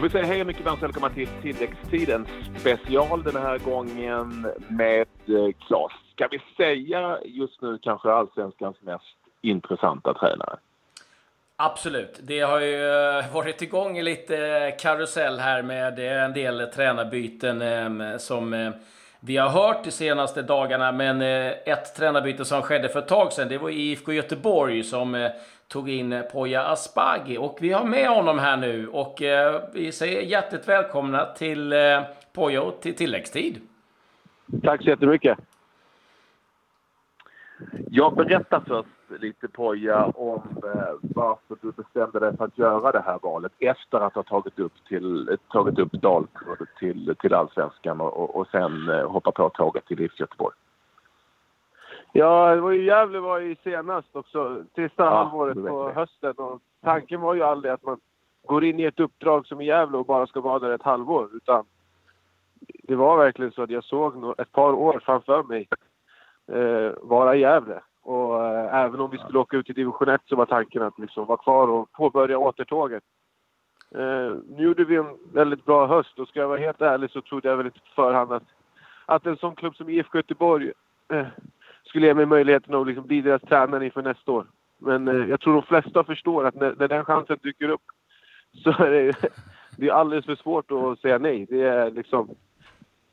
Jag vill säga hej och mycket varmt välkomna till tilläggstiden special den här gången med eh, Claes. Ska vi säga just nu kanske allsvenskans mest intressanta tränare? Absolut. Det har ju eh, varit igång lite karusell här med eh, en del tränarbyten ehm, som vi har hört de senaste dagarna. Men ett tränarbyte som skedde för ett tag sedan, det var IFK Göteborg som tog in Poya Asbaghi. Och vi har med honom här nu och eh, vi säger hjärtligt välkomna till eh, Poya till tilläggstid. Tack så jättemycket. Jag berättar först lite Poja om eh, varför du bestämde dig för att göra det här valet efter att ha tagit upp, till, tagit upp Dalkurd till, till allsvenskan och, och sen eh, hoppa på tåget till IFK Göteborg. Ja, det var ju Gävle var ju senast också, sista ja, halvåret på hösten. Och tanken var ju aldrig att man går in i ett uppdrag som i Gävle och bara ska vara där ett halvår. Utan det var verkligen så att jag såg ett par år framför mig eh, vara i Gävle. Och eh, även om vi skulle åka ut i division 1 så var tanken att liksom vara kvar och påbörja återtåget. Eh, nu gjorde vi en väldigt bra höst och ska jag vara helt ärlig så trodde jag väl inte på förhand att, att en sån klubb som IFK Göteborg eh, skulle ge mig möjligheten att liksom bli deras tränare inför nästa år. Men eh, jag tror de flesta förstår att när, när den chansen dyker upp så är det, det är alldeles för svårt att säga nej. Det är liksom...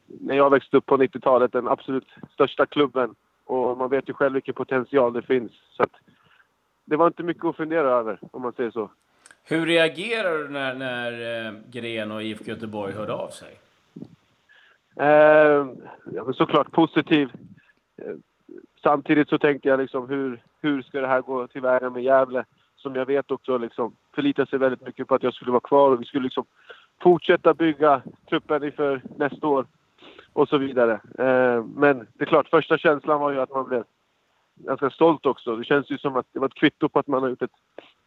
När jag växte upp på 90-talet, den absolut största klubben. Och man vet ju själv vilken potential det finns. Så att, det var inte mycket att fundera över, om man säger så. Hur reagerar du när, när eh, Gren och IFK Göteborg hörde av sig? Eh, ja, såklart positiv. Samtidigt så tänkte jag liksom hur, hur ska det här gå tillväga med Gävle? Som jag vet också liksom förlitar sig väldigt mycket på att jag skulle vara kvar och vi skulle liksom fortsätta bygga truppen inför nästa år och så vidare. Eh, men det är klart, första känslan var ju att man blev ganska stolt också. Det känns ju som att det var ett kvitto på att man har gjort ett,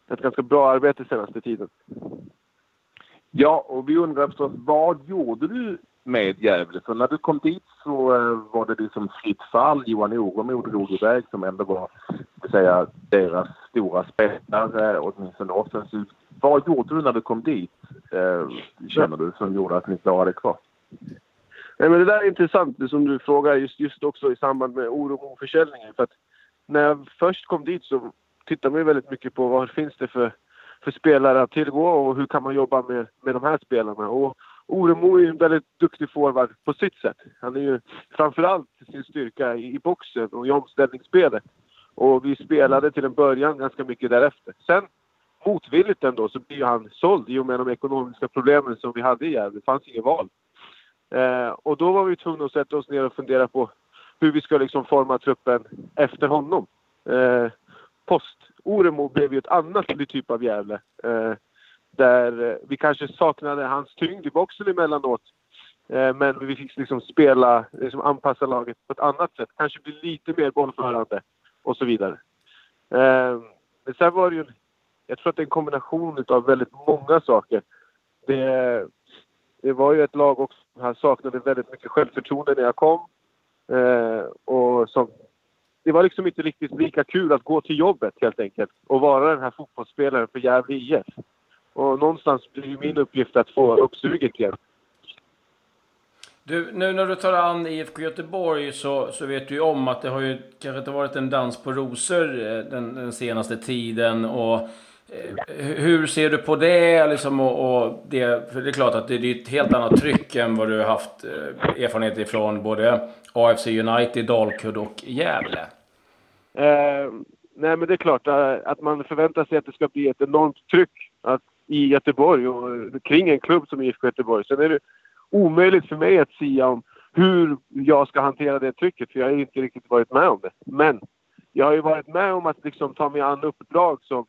ett ganska bra arbete senaste tiden. Ja, och vi undrar förstås, vad gjorde du med Gävle. För när du kom dit så uh, var det liksom fritt fall. Johan Oremo drog iväg som ändå var säga, deras stora spelare, åtminstone offensivt. Vad gjorde du när du kom dit, uh, känner du, som gjorde att ni klarade kvar? Nej, men det där är intressant, det som du frågar, just, just också i samband med Oremo-försäljningen. För att när jag först kom dit så tittade man väldigt mycket på vad finns det för, för spelare att tillgå och hur kan man jobba med, med de här spelarna. Och Oremo är en väldigt duktig forward på sitt sätt. Han är ju framförallt sin styrka i, boxen och i omställningsspelet. Och vi spelade till en början ganska mycket därefter. Sen motvilligt ändå så blir han såld i och med de ekonomiska problemen som vi hade i Gävle. Det fanns inget val. Eh, och då var vi tvungna att sätta oss ner och fundera på hur vi ska liksom forma truppen efter honom. Eh, post Oremo blev ju ett annat typ av Gävle. Eh, där eh, vi kanske saknade hans tyngd i boxen emellanåt. Eh, men vi fick liksom spela, liksom anpassa laget på ett annat sätt. Kanske bli lite mer bollförande och så vidare. Eh, men sen var det ju, jag tror att det är en kombination av väldigt många saker. Det, det var ju ett lag också som saknade väldigt mycket självförtroende när jag kom. och som, det var liksom inte riktigt lika kul att gå till jobbet helt enkelt och vara den här fotbollsspelaren för Gävle IF. Och någonstans blir min uppgift att få upp suget igen. Du, nu när du tar an IFK Göteborg så, så vet du ju om att det har ju kanske inte varit en dans på rosor eh, den, den senaste tiden. Och, eh, hur ser du på det? Liksom, och, och, det? För det är klart att det är ett helt annat tryck än vad du har haft eh, erfarenhet ifrån både AFC United, Dalkurd och Gävle. Eh, nej, men det är klart att man förväntar sig att det ska bli ett enormt tryck. Att i Göteborg och kring en klubb som IFK Göteborg. Sen är det omöjligt för mig att säga om hur jag ska hantera det trycket, för jag har inte riktigt varit med om det. Men jag har ju varit med om att liksom ta mig an uppdrag som,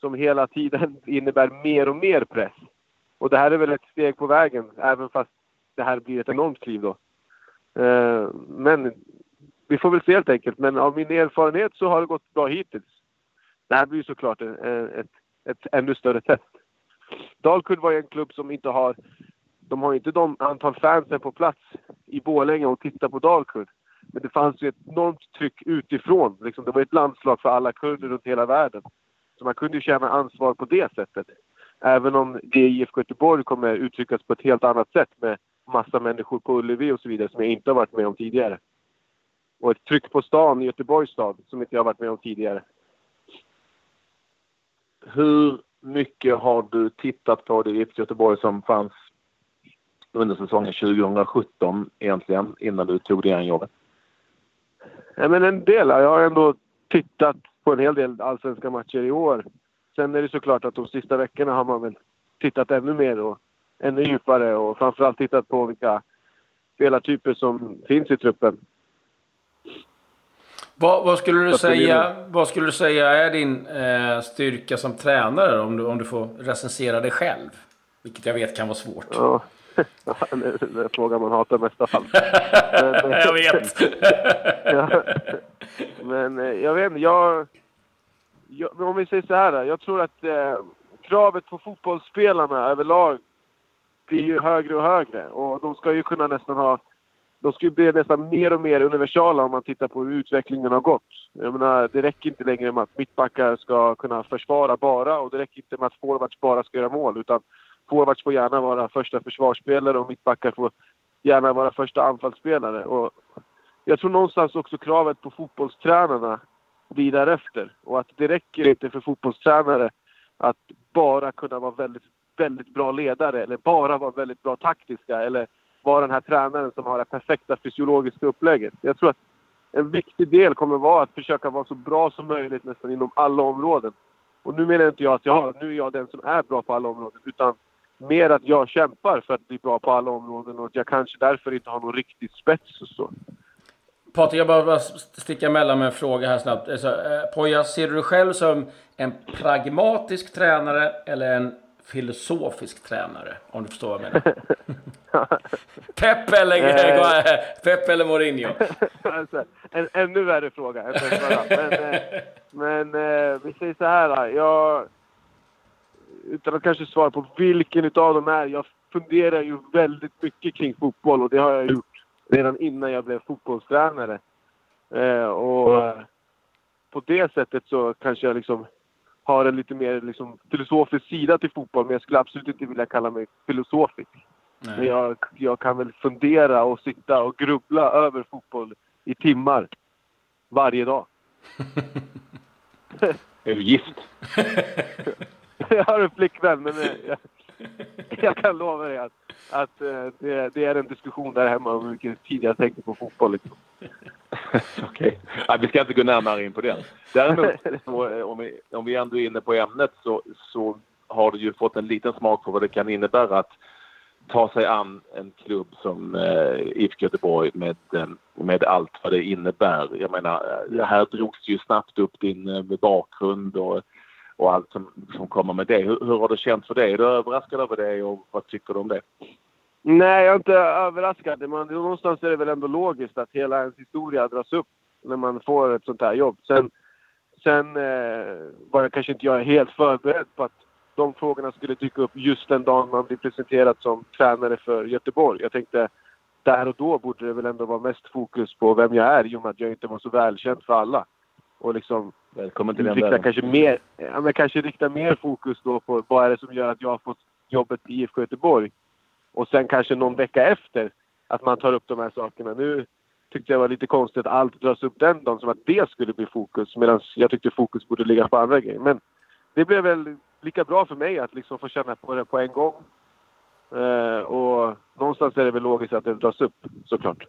som hela tiden innebär mer och mer press. Och det här är väl ett steg på vägen, även fast det här blir ett enormt kliv då. Eh, men vi får väl se helt enkelt. Men av min erfarenhet så har det gått bra hittills. Det här blir såklart ett, ett ännu större test. Dalkurd var ju en klubb som inte har... De har inte de antal fansen på plats i Borlänge och tittar på Dalkurd. Men det fanns ju ett enormt tryck utifrån. Liksom, det var ett landslag för alla kurder runt hela världen. Så man kunde ju känna ansvar på det sättet. Även om det i IFK Göteborg kommer uttryckas på ett helt annat sätt med massa människor på Ullevi och så vidare som jag inte har varit med om tidigare. Och ett tryck på stan i Göteborgs stad som inte jag har varit med om tidigare. Hur mycket har du tittat på det IFK Göteborg som fanns under säsongen 2017 egentligen innan du tog det här jobbet? Ja, men en del. Jag har ändå tittat på en hel del allsvenska matcher i år. Sen är det såklart att de sista veckorna har man väl tittat ännu mer och ännu djupare och framförallt tittat på vilka spelartyper som finns i truppen. Vad, vad, skulle du säga, vad skulle du säga är din eh, styrka som tränare om du, om du får recensera dig själv? Vilket jag vet kan vara svårt. Ja. det är den frågan man hatar mest av allt. Men, jag vet! ja, men eh, jag vet inte, jag, jag, Om vi säger så här. Jag tror att eh, kravet på fotbollsspelarna överlag blir ju högre och högre. Och de ska ju kunna nästan ha... De ska ju bli nästan mer och mer universala om man tittar på hur utvecklingen har gått. Jag menar, det räcker inte längre med att mittbackar ska kunna försvara bara och det räcker inte med att forwards bara ska göra mål. Utan forwards får gärna vara första försvarsspelare och mittbackar får gärna vara första anfallsspelare. Och jag tror någonstans också kravet på fotbollstränarna blir därefter. Och att det räcker inte för fotbollstränare att bara kunna vara väldigt, väldigt bra ledare eller bara vara väldigt bra taktiska eller vara den här tränaren som har det perfekta fysiologiska upplägget. Jag tror att en viktig del kommer vara att försöka vara så bra som möjligt nästan inom alla områden. Och nu menar inte jag att jag, nu är jag den som är bra på alla områden utan mer att jag kämpar för att bli bra på alla områden och att jag kanske därför inte har någon riktig spets och så. Patrik, jag bara, bara sticka emellan med en fråga här snabbt. Alltså, eh, Poja, ser du dig själv som en pragmatisk tränare eller en filosofisk tränare? Om du förstår vad jag menar. Pep eller, eh. Pep eller Mourinho? alltså, en ännu värre fråga Men, eh, men eh, vi säger så här. Jag, utan att kanske svara på vilken utav dem är. Jag funderar ju väldigt mycket kring fotboll och det har jag gjort redan innan jag blev fotbollstränare. Och på det sättet så kanske jag liksom har en lite mer liksom, filosofisk sida till fotboll. Men jag skulle absolut inte vilja kalla mig filosofisk. Nej. Men jag, jag kan väl fundera och sitta och grubbla över fotboll i timmar. Varje dag. är du gift? jag har en flickvän, men eh, jag, jag kan lova dig att, att eh, det, det, är en diskussion där hemma om hur mycket tid jag tänker på fotboll. Liksom. Okej. Okay. vi ska inte gå närmare in på det. Däremot, om vi, om vi ändå är inne på ämnet så, så har du ju fått en liten smak på vad det kan innebära att ta sig an en klubb som eh, IFK Göteborg med, eh, med allt vad det innebär. Jag menar, eh, här drogs ju snabbt upp din bakgrund och och allt som, som kommer med det. Hur, hur har det känts för dig? Är du överraskad över det och vad tycker du om det? Nej, jag är inte överraskad. Men någonstans är det väl ändå logiskt att hela ens historia dras upp när man får ett sånt här jobb. Sen, sen eh, var jag kanske inte jag helt förberedd på att de frågorna skulle dyka upp just den dagen man blir presenterad som tränare för Göteborg. Jag tänkte där och då borde det väl ändå vara mest fokus på vem jag är i och med att jag inte var så välkänd för alla. Och liksom Välkommen till rikta kanske mer, ja, men kanske rikta mer fokus då på vad är det som gör att jag har fått jobbet i IFK Göteborg. Och sen kanske någon vecka efter att man tar upp de här sakerna. Nu tyckte jag var lite konstigt att allt dras upp den dagen som att det skulle bli fokus medan jag tyckte fokus borde ligga på andra grejer. Men det blev väl lika bra för mig att liksom få känna på det på en gång. Eh, och någonstans är det väl logiskt att det dras upp såklart.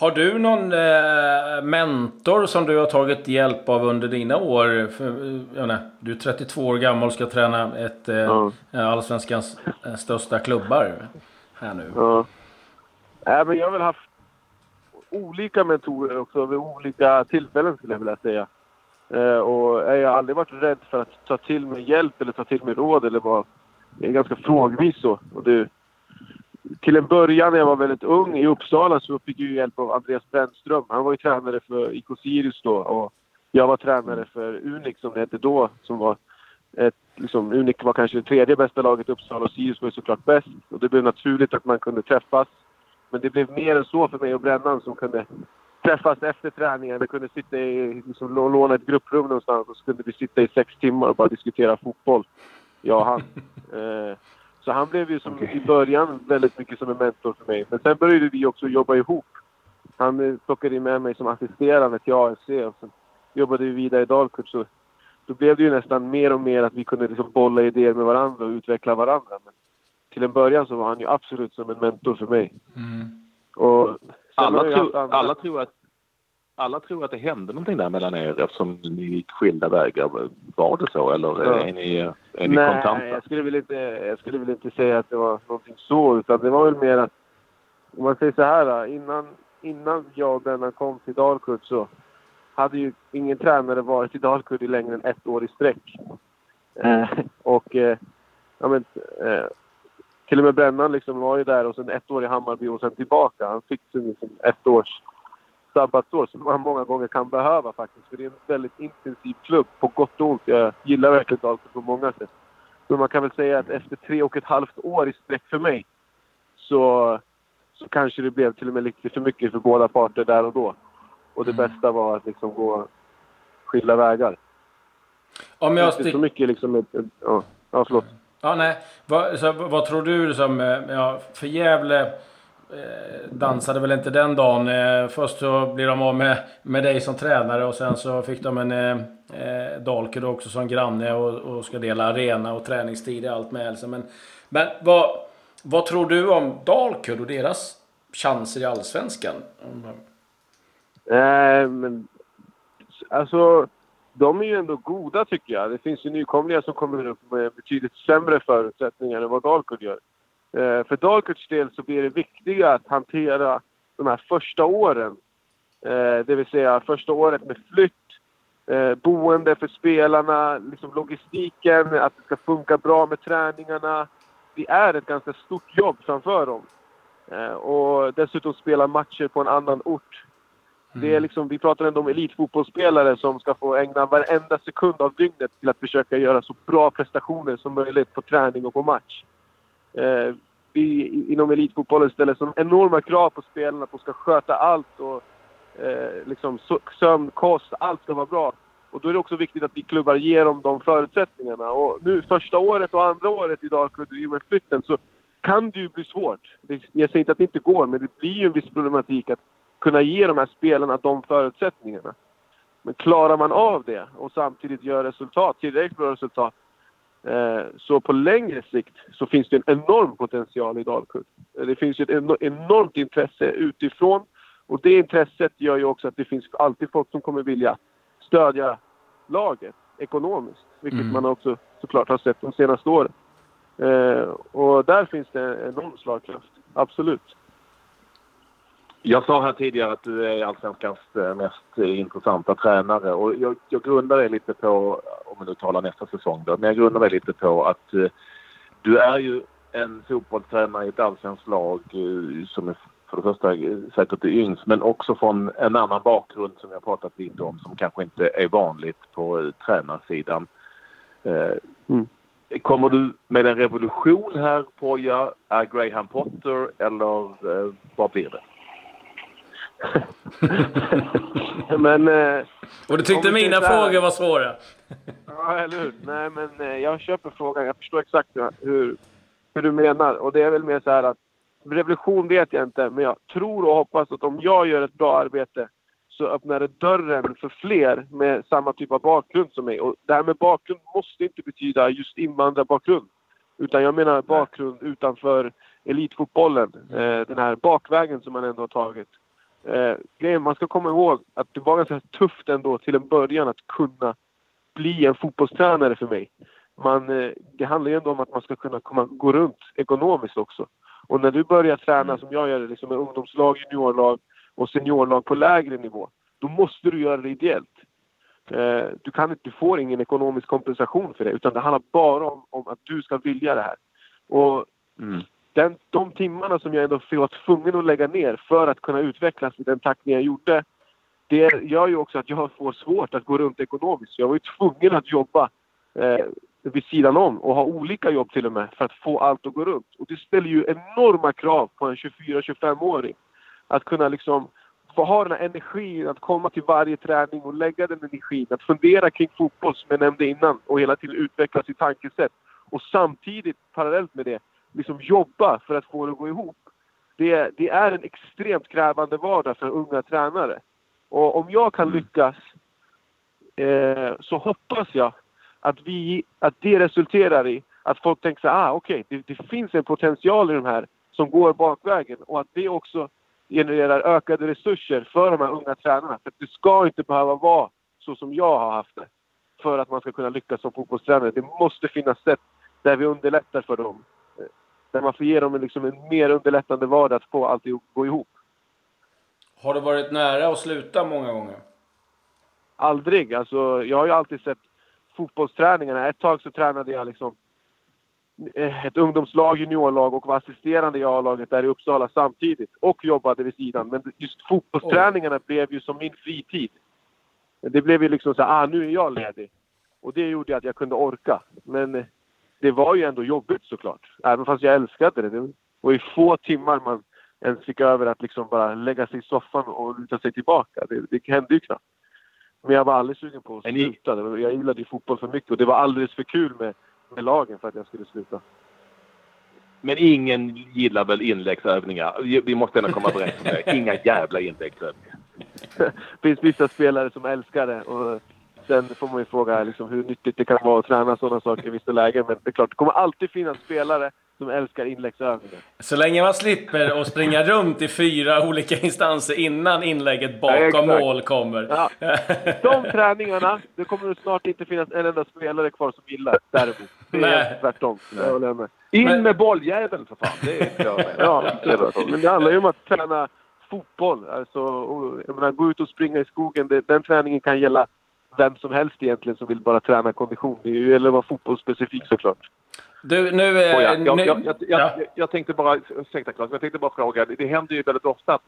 Har du någon eh, mentor som du har tagit hjälp av under dina år? För, nej, du är 32 år gammal och ska träna ett eh, ja. allsvenskans eh, största klubbar här nu. Ja. Äh, men jag har väl haft olika mentorer också vid olika tillfällen skulle jag vilja säga. Eh, och jag har aldrig varit rädd för att ta till mig hjälp eller ta till mig råd eller vara... Är ganska frågvis så. Och det, till en början när jag var väldigt ung i Uppsala så fick jag hjälp av Andreas Brännström. Han var ju tränare för IK Sirius då och jag var tränare för Unik som det hette då. Som var ett, liksom, Unik var kanske det tredje bästa laget i Uppsala och Sirius var ju såklart bäst. Och det blev naturligt att man kunde träffas. Men det blev mer än så för mig och Brännan som kunde träffas efter träningen. Vi kunde sitta i, liksom, låna ett grupprum någonstans och så kunde vi sitta i sex timmar och bara diskutera fotboll. jag och han. Eh, så han blev ju som, okay. i början väldigt mycket som en mentor för mig. Men sen började vi också jobba ihop. Han eh, plockade in med mig som assisterande till AFC och sen jobbade vi vidare i Dalkurd. Så då blev det ju nästan mer och mer att vi kunde liksom bolla idéer med varandra och utveckla varandra. Men till en början så var han ju absolut som en mentor för mig. Mm. Och alla, tro, alla, tror att, alla tror att det hände någonting där mellan er eftersom ni gick skilda vägar. Var det så eller ja. är ni, är ni Nej, kontanta? Jag skulle, väl inte, jag skulle väl inte säga att det var någonting så utan det var väl mer att om man säger så här innan, innan jag och Brennan kom till Dalkurd så hade ju ingen tränare varit i Dalkurd i längre än ett år i sträck. Eh, och eh, ja, men, eh, till och med Brännan liksom var ju där och sen ett år i Hammarby och sen tillbaka. Han fick sin liksom ett års sabbatsår som man många gånger kan behöva faktiskt. För det är en väldigt intensiv klubb på gott och ont. Jag gillar verkligen Dalkurd på många sätt. Men man kan väl säga att efter tre och ett halvt år i sträck för mig så, så kanske det blev till och med lite för mycket för båda parter där och då. Och det mm. bästa var att liksom gå skilda vägar. Om jag. Inte så mycket liksom... Ett, ett, ja, ja, förlåt. Ja, nej. Vad, så, vad tror du som... Eh, ja, för Gävle Eh, dansade väl inte den dagen. Eh, först så blir de av med, med dig som tränare och sen så fick de en eh, eh Dalkurd också som granne och, och, ska dela arena och träningstid och allt med sig. Men, men vad, vad tror du om Dalkurd och deras chanser i Allsvenskan? Eh, men, alltså, de är ju ändå goda tycker jag. Det finns ju nykomlingar som kommer upp med betydligt sämre förutsättningar än vad Dalkurd gör. Eh, för Dalkurds del så blir det viktiga att hantera de här första åren. Eh, det vill säga första året med flytt, eh, boende för spelarna, liksom logistiken, att det ska funka bra med träningarna. Det är ett ganska stort jobb framför dem. Och dessutom spela matcher på en annan ort det är mm. liksom, vi pratar ändå om elitfotbollsspelare som ska få ägna varenda sekund av dygnet till att försöka göra så bra prestationer som möjligt på träning och på match. Eh, vi inom elitfotbollen ställer så enorma krav på spelarna att de ska sköta allt och eh, liksom sömn, kost, allt ska vara bra. Och då är det också viktigt att vi klubbar ger dem de förutsättningarna. Och nu första året och andra året i Dalkurd i med flytten så kan det ju bli svårt. Jag säger inte att det inte går, men det blir ju en viss problematik att kunna ge de här spelarna de förutsättningarna. Men klarar man av det och samtidigt gör resultat, tillräckligt bra resultat, så på längre sikt så finns det en enorm potential i Dalkurd. Det finns ett enormt intresse utifrån och det intresset gör ju också att det finns alltid folk som kommer vilja stödja laget ekonomiskt, vilket mm. man också såklart har sett de senaste åren. Eh, och där finns det en enorm slagkraft, absolut. Jag sa här tidigare att du är allsvenskans eh, mest intressanta tränare och jag, jag grundar det lite på, om vi nu talar nästa säsong då, men jag grundar det lite på att uh, du är ju en fotbollstränare i ett allsvenskt lag som är för det första säkert är yngst men också från en annan bakgrund som jag pratat lite om som kanske inte är vanligt på tränarsidan. Mm. Kommer du med en revolution här Poja? Är Graham Potter eller vad blir det? men... Eh, och du tyckte mina frågor var svåra? ja, eller hur? Nej, men eh, jag köper frågan. Jag förstår exakt hur, hur du menar. Och det är väl mer så här att revolution vet jag inte, men jag tror och hoppas att om jag gör ett bra arbete så öppnar det dörren för fler med samma typ av bakgrund som mig. Och det här med bakgrund måste inte betyda just invandrarbakgrund. Utan jag menar bakgrund utanför elitfotbollen. Eh, den här bakvägen som man ändå har tagit. Eh, man ska komma ihåg att det var ganska tufft ändå till en början att kunna bli en fotbollstränare för mig. Man, eh, det handlar ju ändå om att man ska kunna komma, gå runt ekonomiskt också. Och när du börjar träna mm. som jag gör liksom med ungdomslag, juniorlag och seniorlag på lägre nivå, då måste du göra det ideellt. Eh, du, kan inte, du får ingen ekonomisk kompensation för det utan det handlar bara om, om att du ska vilja det här. Och mm den, de timmarna som jag ändå var tvungen att lägga ner för att kunna utvecklas i den takten jag gjorde, det gör ju också att jag får svårt att gå runt ekonomiskt. Jag var ju tvungen att jobba eh, vid sidan om och ha olika jobb till och med för att få allt att gå runt. Och det ställer ju enorma krav på en 24-25-åring. Att kunna liksom få ha den här energin att komma till varje träning och lägga den energin. Att fundera kring fotboll som jag nämnde innan och hela tiden utveckla sitt tankesätt och samtidigt parallellt med det liksom jobba för att få det att gå ihop. Det, det är en extremt krävande vardag för unga tränare. Och om jag kan mm. lyckas eh, så hoppas jag att, vi, att det resulterar i att folk tänker så ah okej, okay, det, det, finns en potential i de här som går bakvägen och att det också genererar ökade resurser för de här unga tränarna. För det ska inte behöva vara så som jag har haft det för att man ska kunna lyckas som fotbollstränare. Det måste finnas sätt där vi underlättar för dem. Där man får ge dem liksom en mer underlättande vardag att få allt att gå ihop. Har du varit nära att sluta många gånger? Aldrig. Alltså, jag har ju alltid sett fotbollsträningarna. Ett tag så tränade jag liksom eh, ett ungdomslag, juniorlag och var assisterande i A-laget där i Uppsala samtidigt och jobbade vid sidan. Men just fotbollsträningarna oh. blev ju som min fritid. Det blev ju liksom så ah nu är jag ledig. Och det gjorde att jag kunde orka. Men eh, det var ju ändå jobbigt såklart. Även fast jag älskade det. Det var ju få timmar man ens fick över att liksom bara lägga sig i soffan och luta sig tillbaka. Det, det hände ju knappt. Men jag var aldrig sugen på att sluta. Jag gillade ju fotboll för mycket och det var alldeles för kul med, med lagen för att jag skulle sluta. Men ingen gillar väl inläggsövningar? Vi måste ändå komma överens om det. Inga jävla inläggsövningar. det finns vissa spelare som älskar det. Och sen får man ju fråga liksom, hur nyttigt det kan vara att träna sådana saker i vissa lägen. Men det är klart, det kommer alltid finnas spelare som älskar inläggsövningar. Så länge man slipper att springa runt i fyra olika instanser innan inlägget bakom ja, mål kommer. Ja. De träningarna, det kommer det snart inte finnas en enda spelare kvar som gillar däremot. Det är Nej. tvärtom. med. In men... med bolljäveln för fan! Det är jag ja, Men det handlar ju om att träna fotboll. Alltså, jag menar, gå ut och springa i skogen, det, den träningen kan gälla vem som helst egentligen som vill bara träna kondition. Det gäller att vara fotbollsspecifik såklart. Du, nu... Oh ja, jag, nu jag, jag, ja. jag, tänkte bara, ursäkta Claes, jag tänkte bara fråga. Det händer ju väldigt ofta att,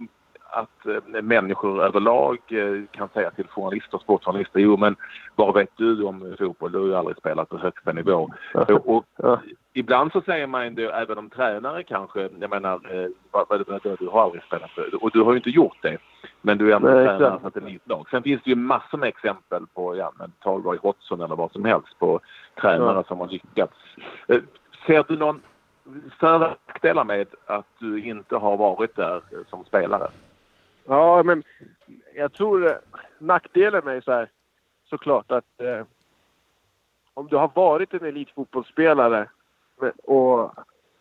att äh, människor överlag äh, kan säga till journalister, sportjournalister, jo men vad vet du om fotboll? Du har ju aldrig spelat på högsta nivå. och, ibland så säger man det även om tränare kanske, jag menar, eh, du har aldrig spelat och du har ju inte gjort det. Men du är ändå Nej, tränare för ett elitlag. Sen finns det ju massor med exempel på, ja men ta Roy Hodgson eller vad som helst, på tränare ja. som har lyckats. Eh, ser du någon större nackdelar med att du inte har varit där som spelare? Ja, men jag tror eh, nackdelen är så här, såklart att eh, om du har varit en elitfotbollsspelare och,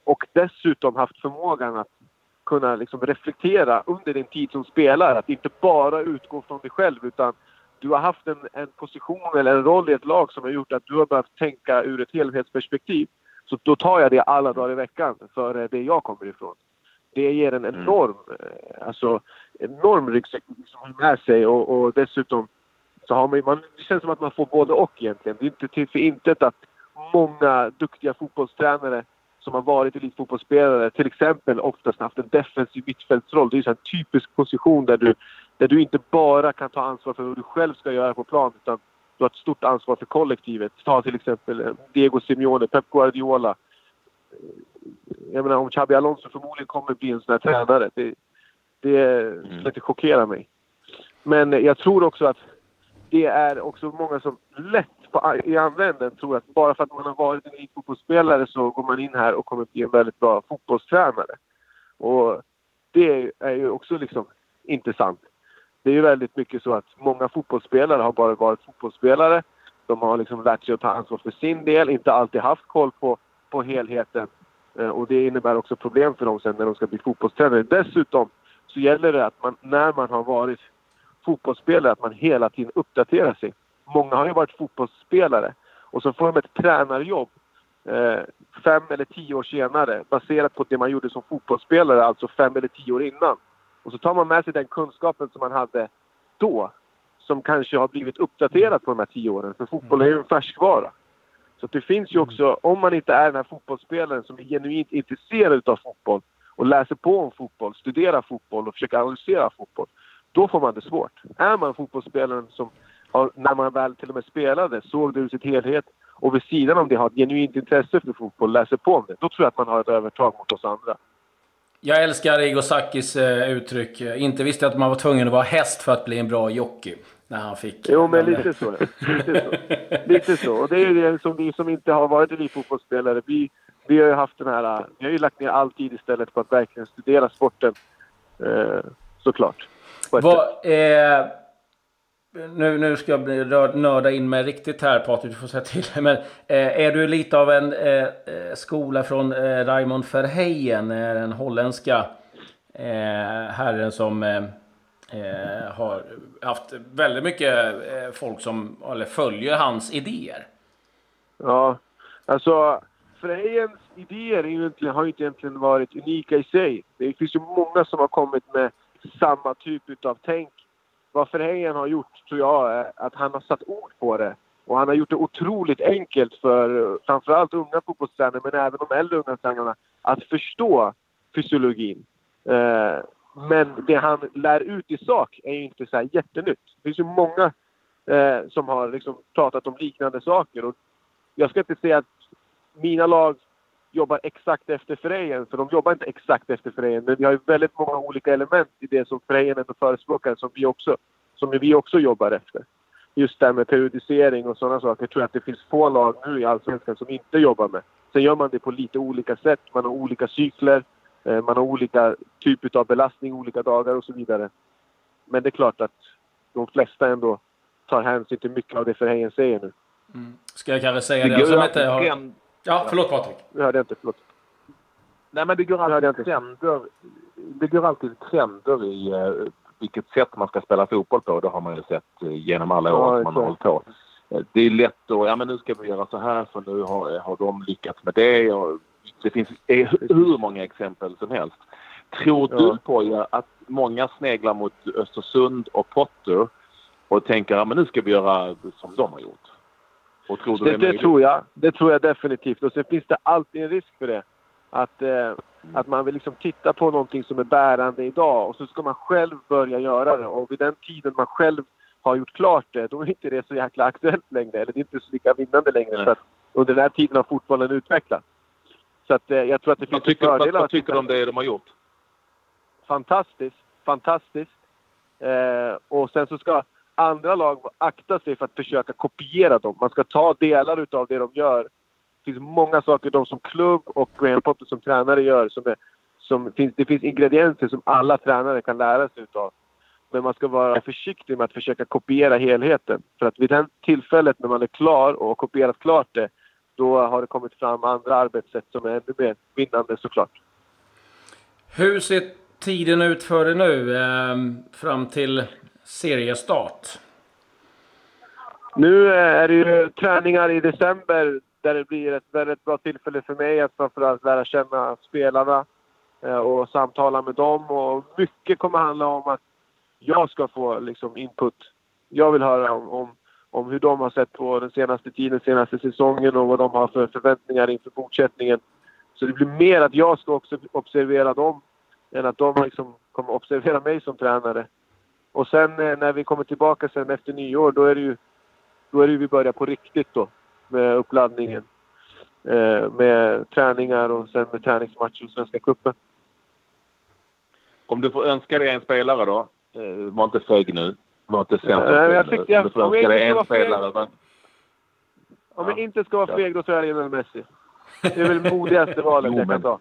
och dessutom haft förmågan att kunna liksom reflektera under din tid som spelare. Att inte bara utgå från dig själv utan du har haft en, en position eller en roll i ett lag som har gjort att du har behövt tänka ur ett helhetsperspektiv. Så då tar jag det alla dagar i veckan för eh, det jag kommer ifrån. Det ger en mm. enorm, mm. alltså, enorm ryggsäck som med sig och, och dessutom så har man, man, det känns som att man får både och egentligen. Det är inte till för intet att många duktiga fotbollstränare som har varit elitfotbollsspelare till exempel oftast haft en defensiv mittfältsroll. Det är en typisk position där du, där du inte bara kan ta ansvar för vad du själv ska göra på plan utan du har ett stort ansvar för kollektivet. Ta till exempel Diego Simeone, Pep Guardiola. Jag menar om Xabi Alonso förmodligen kommer bli en sån här tränare. Det, det mm. inte chockera mig. Men jag tror också att det är också många som lätt på, i änden tror att bara för att man har varit en elitfotbollsspelare så går man in här och kommer bli en väldigt bra fotbollstränare. Och det är ju också liksom intressant. Det är ju väldigt mycket så att många fotbollsspelare har bara varit fotbollsspelare. De har liksom lärt sig att ta ansvar för sin del, inte alltid haft koll på, på helheten. Eh, och det innebär också problem för dem sen när de ska bli fotbollstränare. Dessutom så gäller det att man, när man har varit fotbollsspelare, att man hela tiden uppdaterar sig. Många har ju varit fotbollsspelare och så får de ett tränarjobb eh, fem eller tio år senare baserat på det man gjorde som fotbollsspelare, alltså fem eller tio år innan. Och så tar man med sig den kunskapen som man hade då som kanske har blivit uppdaterad på de här tio åren. För fotboll är ju en färskvara. Så det finns ju också, om man inte är den här fotbollsspelaren som är genuint intresserad av fotboll och läser på om fotboll, studerar fotboll och försöker analysera fotboll. Då får man det svårt. Är man fotbollsspelaren som har, när man väl till och med spelade, såg det ur sitt helhet och vid sidan om det har ett genuint intresse för fotboll, läser på om det. Då tror jag att man har ett övertag mot oss andra. Jag älskar Igor Sakis eh, uttryck. Inte visste att man var tvungen att vara häst för att bli en bra jockey. När han fick... Jo, men lite så. Lite så. Lite så. Och det är det som vi som inte har varit elitfotbollsspelare. Vi, vi har ju haft den här... Vi har ju lagt ner all tid istället på att verkligen studera sporten. Eh, såklart. Vad, eh, nu, nu ska jag bli nörda in mig riktigt här Patrik, du får säga till. Men eh, är du lite av en eh, eh skola från eh, Raymond Verheyen, eh, den holländska eh, herren som eh, har haft väldigt mycket eh, folk som eller, följer hans idéer? Ja, alltså Frejens idéer egentligen, har ju inte egentligen varit unika i sig. Det finns ju många som har kommit med samma typ av tänk vad Frejen har gjort tror jag är att han har satt ord på det. Och han har gjort det otroligt enkelt för eh, framförallt unga fotbollstränare men även de äldre unga tränarna att förstå fysiologin. Eh, men det han lär ut i sak är ju inte så här jättenytt. Det finns ju många eh, som har liksom pratat om liknande saker. Och jag ska inte säga att mina lag jobbar exakt efter Frejen, för de jobbar inte exakt efter Frejen. Men vi har ju väldigt många olika element i det som Frejen ändå förespråkar som vi också, som vi också jobbar efter. Just det här med periodisering och sådana saker tror jag att det finns få lag nu i Allsvenskan som inte jobbar med. Sen gör man det på lite olika sätt. Man har olika cykler, man har olika typer av belastning olika dagar och så vidare. Men det är klart att de flesta ändå tar hänsyn till mycket av det Frejen säger nu. Mm. Ska jag kanske säga det, det som inte har... Ja, förlåt Patrik. Jag hörde inte, förlåt. Nej, men det går alltid trender, det går alltid trender i uh, vilket sätt man ska spela fotboll på. Det har man ju sett uh, genom alla år ja, man har hållit på. Det är lätt att, ja men nu ska vi göra så här för nu har, har de lyckats med det. Och det finns hur många exempel som helst. Tror ja. du på att många sneglar mot Östersund och Potter och tänker att nu ska vi göra som de har gjort? Och tror det, det, tror jag. Det tror jag definitivt. Och sen finns det alltid en risk för det. Att, eh, mm. att man vill liksom titta på någonting som är bärande idag och så ska man själv börja göra det. Och vid den tiden man själv har gjort klart det, då är inte det så jäkla aktuellt längre. Eller det är inte så lika vinnande längre. Nej. För att under den här tiden har fotbollen utvecklats. Så att, eh, jag tror att det finns vad tycker, fördelar. Vad tycker du om det de har gjort? Fantastiskt. Fantastiskt. Eh, och sen så ska andra lag akta sig för att försöka kopiera dem. Man ska ta delar utav det de gör. Det finns många saker de som klubb och Graham Potter som tränare gör som, är, som finns, det finns ingredienser som alla tränare kan lära sig utav. Men man ska vara försiktig med att försöka kopiera helheten. För att vid det tillfället när man är klar och har kopierat klart det, då har det kommit fram andra arbetssätt som är ännu mer vinnande såklart. Hur ser tiden ut för dig nu eh, fram till seriestart? Nu är det ju träningar i december där det blir ett väldigt bra tillfälle för mig att framförallt lära känna spelarna eh, och samtala med dem. Och mycket kommer handla om att jag ska få liksom input. Jag vill höra om, om, om hur de har sett på den senaste tiden, senaste säsongen och vad de har för förväntningar inför fortsättningen. Så det blir mer att jag ska också observera dem än att de liksom kommer observera mig som tränare. Och sen eh, när vi kommer tillbaka sen efter nyår, då är det ju då är det vi börjar på riktigt då med uppladdningen. Eh, med träningar och sen med träningsmatcher och Svenska cupen. Om du får önska dig en spelare då? Eh, var inte feg nu. Var inte sämst. Nej, jag tyckte jag, om får önska dig en spelare. Men... Om jag inte ska vara feg, då är det Lionel Messi. Det är väl modigaste valet jo, jag kan ta.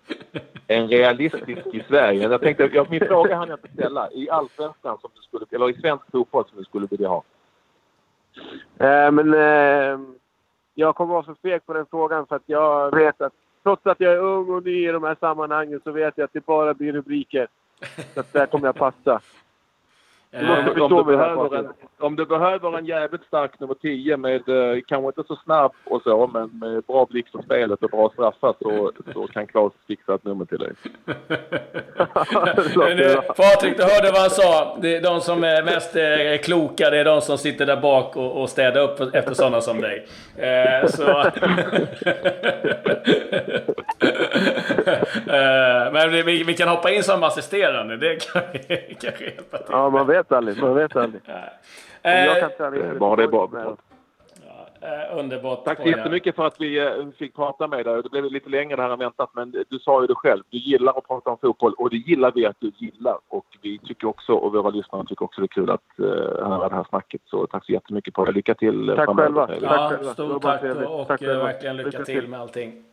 En realistisk i Sverige. Jag tänkte, jag, min fråga hann jag inte ställa. I allsvenskan, som du skulle, eller i svensk fotboll som du skulle vilja ha? Eh, men eh, jag kommer vara för feg på den frågan för att jag vet att trots att jag är ung och ny i de här sammanhangen så vet jag att det bara blir rubriker. Så att där kommer jag passa. Eh, om, du behöver en, om du behöver en jävligt stark nummer 10 med, eh, kanske inte så snabb och så, men med bra blick för spelet och bra straffar så, så kan Claes fixa ett nummer till dig. Patrik, du hörde vad han sa. Det är de som är mest eh, kloka, det är de som sitter där bak och, och städar upp efter sådana som dig. Eh, så... Eh, men vi, vi, kan hoppa in som assisterande, det kan vi kanske hjälpa till Ja, man vet aldrig. Man vet aldrig. Om jag kan träna in bara det är bra. Eh, underbart. Tack så jättemycket för att vi eh, fick prata med dig. Det blev lite längre här än väntat, men du sa ju det själv. Du gillar att prata om fotboll och det gillar vi att du gillar. Och vi tycker också, och våra lyssnare tycker också det är kul att uh, höra det här snacket. Så tack så jättemycket på det. Lycka till Tack själva. Ja, tack själva. Stort tack och, och tack verkligen lycka, lycka till med allting.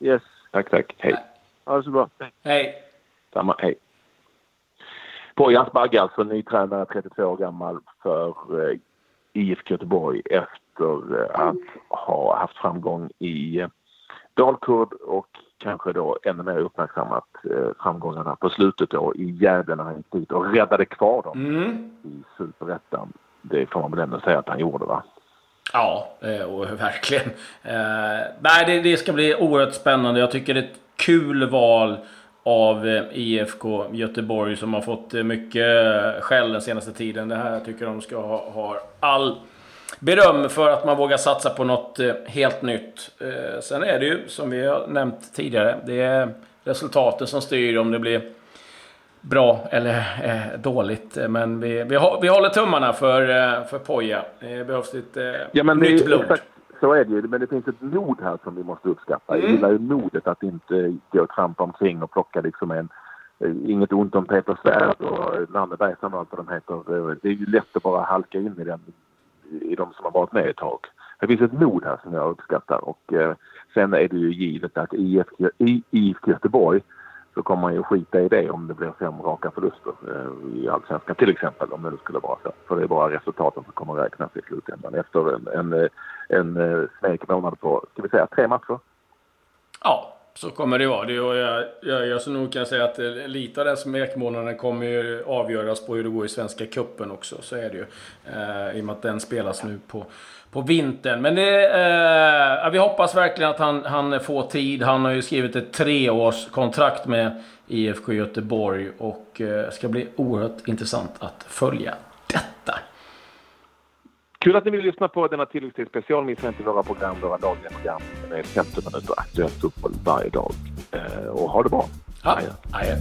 Yes. Tack, tack. Hej. Ha det så bra. Hej. Samma. Hej. Poya Asbagge alltså, ny tränare, 32 år gammal för eh, IFK Göteborg efter eh, att ha haft framgång i eh, Dalkurd och kanske då ännu mer uppmärksammat framgångarna på slutet då i Gävle när han gick dit och räddade kvar dem mm. i Superettan. Det får man väl ändå säga att han gjorde va? Ja, och verkligen. Eh, nej, det, det, ska bli oerhört spännande. Jag tycker det är ett kul val av IFK Göteborg som har fått mycket skäll den senaste tiden. Det här tycker de ska ha, ha all beröm för att man vågar satsa på något eh, helt nytt. Eh, sen är det ju, som vi har nämnt tidigare, det är resultaten som styr om det blir bra eller eh, dåligt. Men vi, vi, vi håller tummarna för, för Poja. Det behövs lite ja, men nytt blod. Exakt, så är det ju. Men det finns ett mod här som vi måste uppskatta. Mm. Jag gillar ju modet att inte gå och trampa omkring och plocka liksom en Inget ont om Peter Svärd och Nanne Bergström och allt vad de heter. Det är ju lätt att bara halka in i den i de som har varit med ett tag. Det finns ett mod här som jag uppskattar och eh, sen är det ju givet att i IFK Göteborg så kommer man ju skita i det om det blir fem raka förluster eh, i Allsvenskan till exempel om det skulle vara så. För det är bara resultaten som kommer räknas i slutändan efter en, en, en, eh, en smekmånad på, ska vi säga, tre matcher. Ja, så kommer det vara. Det, och jag, jag, jag så nog kan säga att eh, lite av den smekmånaden kommer ju avgöras på hur det går i Svenska Kuppen också. Så är det ju. Eh, I och med att den spelas nu på, på vintern. Men det, eh, vi hoppas verkligen att han, han får tid. Han har ju skrivit ett treårskontrakt med IFK Göteborg. Och eh, ska bli oerhört intressant att följa. Kul att ni vill lyssna på denna tilläggstidsspecial. Missa inte våra program, våra dagliga program. Det är 15 minuter aktuell fotboll varje dag. Eh, och ha det bra. Ha. Adjö. Adjö.